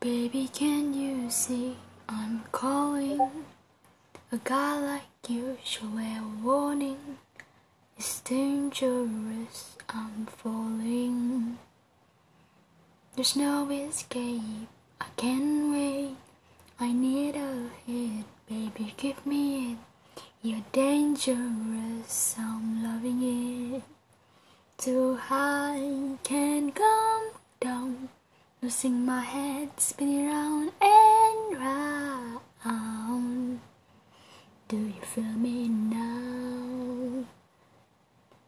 Baby, can you see I'm calling? A guy like you should wear a warning. It's dangerous, I'm falling. There's no escape, I can't wait. I need a hit, baby, give me it. You're dangerous, I'm loving it. Too high. Losing my head, spinning round and round. Do you feel me now?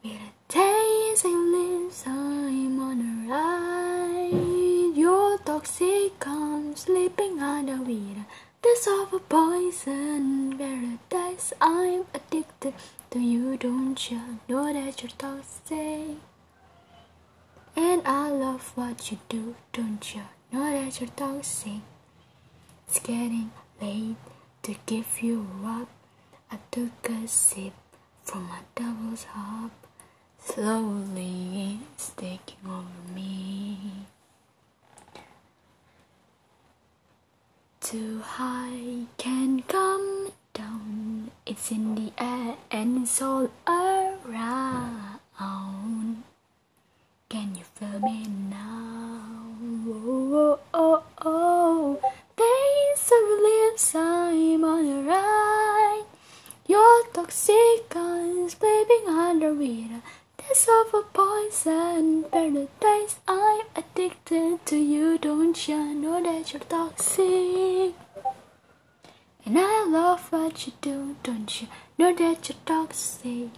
With a taste of lips, I'm on a ride. Your toxic arms sleeping under with taste of a poison paradise. I'm addicted to you, don't you know that you're toxic? And I love what you do, don't you know that you're toxic? It's getting late to give you up. I took a sip from my double top. Slowly it's taking over me. Too high can come down. It's in the air and it's all around. Can you feel me now? Oh, oh, oh, oh. Days of lips, I'm on a ride. Your toxic eyes, sleeping under with a taste of a poison paradise. I'm addicted to you, don't you know that you're toxic? And I love what you do, don't you know that you're toxic?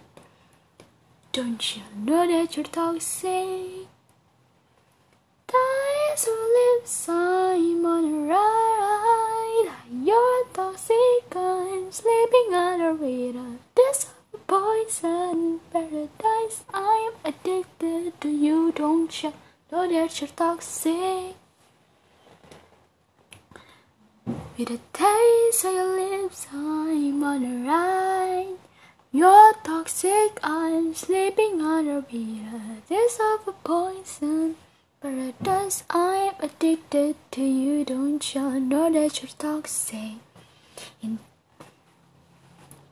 Don't you know that you're toxic? Ties of lips, I'm on a ride. You're toxic, I'm sleeping under with a this poison paradise. I'm addicted to you, don't you know that you're toxic? With a taste of your lips, I'm on a ride. You're toxic, I'm sleeping under a This of a poison paradise. I'm addicted to you, don't you know that you're toxic? In-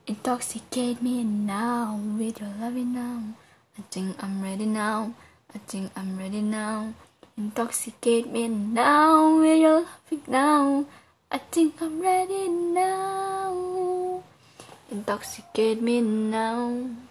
intoxicate me now with your loving now. I think I'm ready now. I think I'm ready now. Intoxicate me now with your loving now. I think I'm ready now. Intoxicate me now.